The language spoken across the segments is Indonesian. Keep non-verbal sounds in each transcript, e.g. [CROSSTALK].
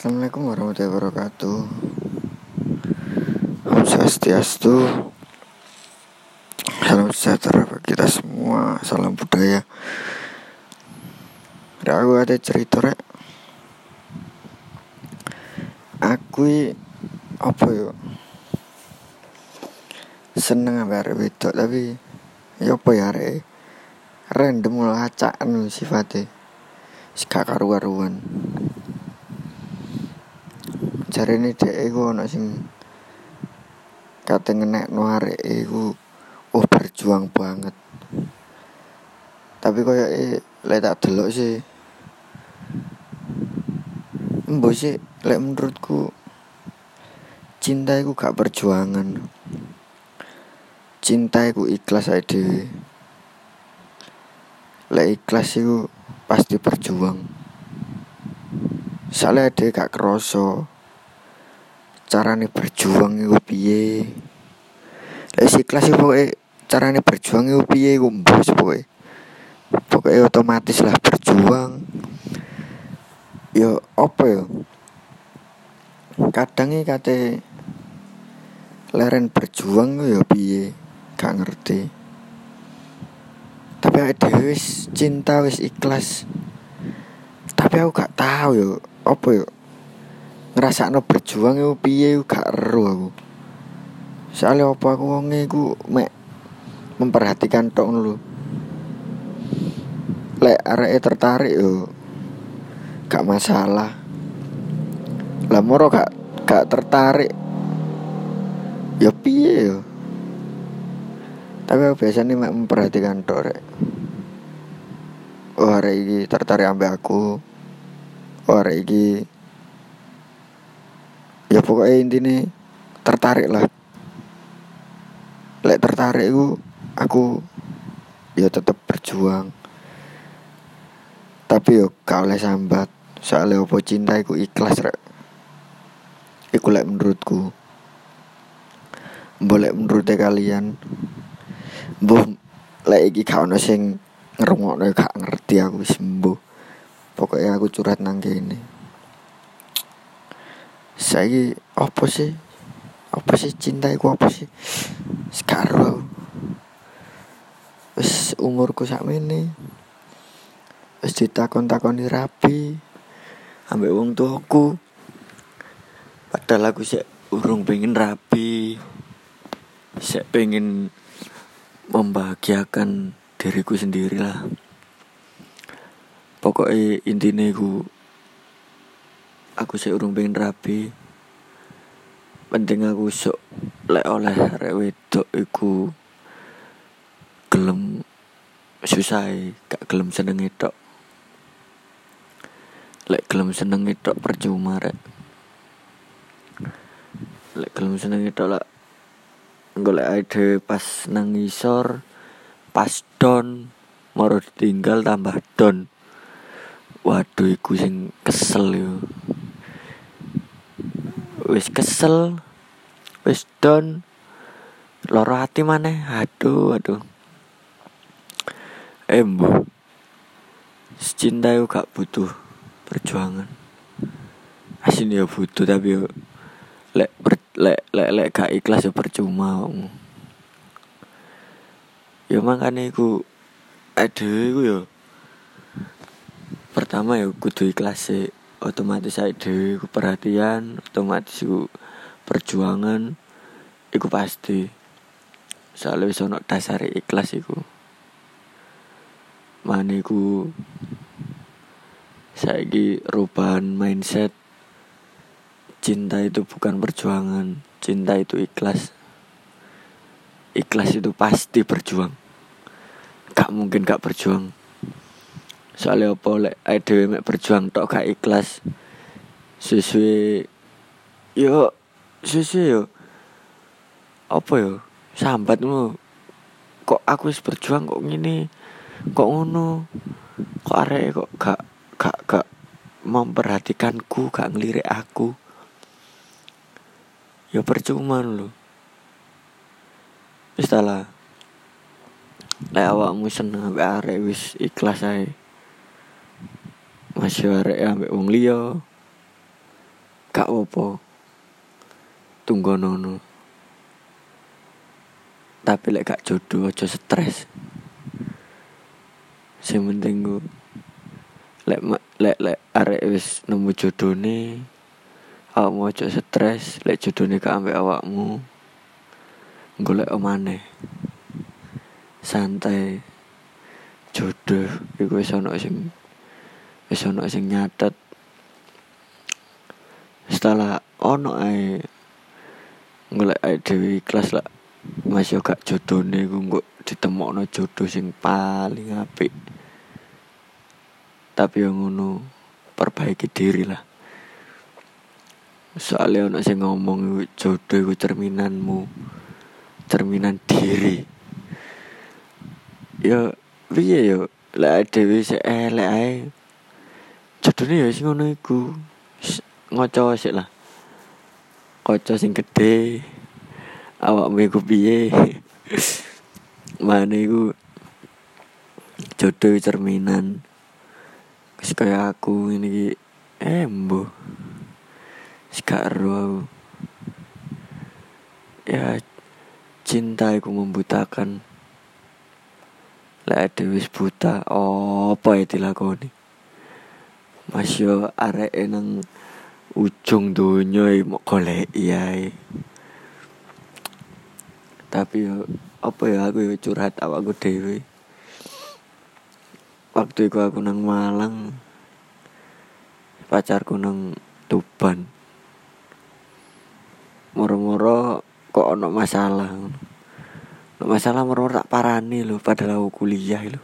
Assalamualaikum warahmatullahi wabarakatuh. Om Swastiastu. Salam sejahtera bagi kita semua. Salam budaya. Aku ada cerita rek. Aku Apa yo? Seneng ambek arek wedok tapi Ya apa ya arek Random lah acaan sifatnya. Gak karu-karuan Jare ini dek iku ono sing kate ngenekno arek iku oh berjuang banget. Tapi koyo e lek tak delok sih Mbok sih lek menurutku cinta iku gak perjuangan. Cinta iku ikhlas ae dhewe. Lek ikhlas iku pasti berjuang. Soalnya dia gak kerasa carane berjuang iku piye? Lek si kelas iku pokoke carane berjuang iku piye iku mbos pokoke. Pokoke otomatis lah berjuang. Yo apa yo kadang iki kate leren berjuang yo piye? Gak ngerti. Tapi dhewe wis cinta wis ikhlas. Tapi aku gak tahu yo apa yo ngrasakno berjuang iku piye iku gak ero aku. Soalnya apa aku wonge iku mek memperhatikan tok ngono lho. Lek areke tertarik yo gak masalah. Lah moro gak gak tertarik ya piye yo. Tapi aku biasanya mek memperhatikan tok rek. Oh hari ini tertarik ambek aku. Oh hari ini ya pokoknya intinya tertarik lah. Lek tertarik aku aku ya tetap berjuang. Tapi yo gak oleh sambat. Soalnya apa cinta iku ikhlas rek. Iku lek menurutku. Boleh menurutnya kalian Mbuh lek iki gak ono sing ngrungokno gak ngerti aku wis mbuh. Pokoknya aku curhat nang kene saya apa sih? Apa sih cinta iku apa sih? Sekarang wis umurku sakmene wis ditakon-takoni rapi ambek wong tuaku. Padahal aku sih urung pengen rapi sih pengen membahagiakan diriku sendiri lah pokoknya intinya aku aku sih urung pengen rapi penting aku sok lek oleh rek wedok iku gelem susah gak gelem seneng tok lek gelem seneng tok percuma rek. Lek gelem seneng tok lah golek ide pas nang ngisor pas don moro ditinggal tambah don. Waduh iku sing kesel yo wis kesel wis down. Loro hati maneh. Aduh aduh. Embo cinta yo gak butuh perjuangan. Asin ya butuh tapi yo lek per, lek lek lek gak ikhlas yo percuma wong. yo makanya iku aduh iku yo. Pertama yo kudu ikhlas sih otomatis saya dhewe iku perhatian otomatis iku perjuangan iku pasti. Soalnya wis ono dasar ikhlas iku. Mana iku saiki rubahan mindset. Cinta itu bukan perjuangan cinta itu ikhlas. Ikhlas itu pasti berjuang. Gak mungkin gak berjuang soalnya apa lek ae dhewe mek berjuang tok gak ikhlas. Sesuai yo sesuai yo. Apa yo? Sambat ngono. Kok aku wis berjuang kok ngene? Kok ngono? Kok arek kok gak gak gak memperhatikanku gak ngelirik aku? Ya percuma lho. Wis ta lah. Lek awakmu seneng arek wis ikhlas ae masih arek ambek wong liya. Gak apa tunggu nono. Tapi lek gak jodoh aja stres. Sing penting ku lek lek lek arek wis nemu jodone awakmu aja stres lek jodone gak ambek awakmu golek omane. Santai. Jodoh iku wis ana sing wis ana sing nyatet. Setelah ono ae golek ae dewi kelas lah. Masih gak jodone ku nggo ditemokno jodoh sing paling apik. Tapi yang ngono perbaiki diri lah. Soalnya ono sing ngomong jodoh iku cerminanmu cerminan diri. Ya piye yo? Lek dhewe sik elek ae jodohne ya wis ngono iku. Ngoco sik lah. Kaca sing gede awakmu iku piye? [LAUGHS] Mana iku jodoh cerminan. Wis kaya aku ini ki embo. Sekarang Ya cinta iku membutakan. Lek wis buta, apa ya dilakoni? Mas yo arek nang ujung donya mau golek iya tapi apa ya aku curhat awakku dhewe. Waktu itu aku nang Malang pacarku nang Tuban. Moro-moro kok ono masalah masalah moro-moro tak parani lho padahal aku kuliah lho.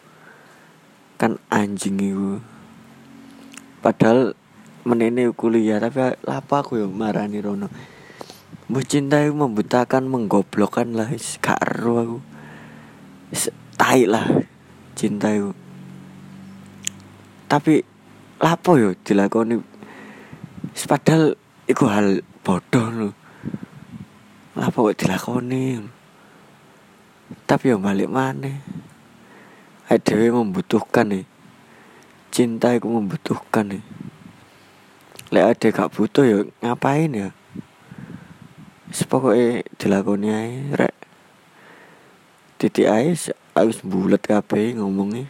Kan anjing itu padahal menene kuliah tapi apa aku ya marani rono? Mbah cinta membutakan menggoblokkan lah gak aku. Tai lah cinta itu tapi lapo yo dilakoni? Padahal iku hal bodoh lho. Lapo kok dilakoni? Tapi yo balik mana dhewe membutuhkan nih cinta iku membutuhkan nih lek ade gak butuh yo ngapain ya? Sepokoke dilakoni ae rek. Titik ae harus bulat kabeh ngomongnya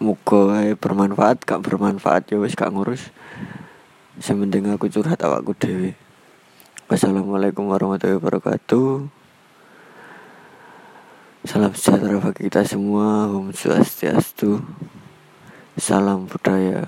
Muka bermanfaat gak bermanfaat ya wis gak ngurus. Sementing aku curhat awakku dewi Wassalamualaikum warahmatullahi wabarakatuh Salam sejahtera bagi kita semua. Om Swastiastu. Salam budaya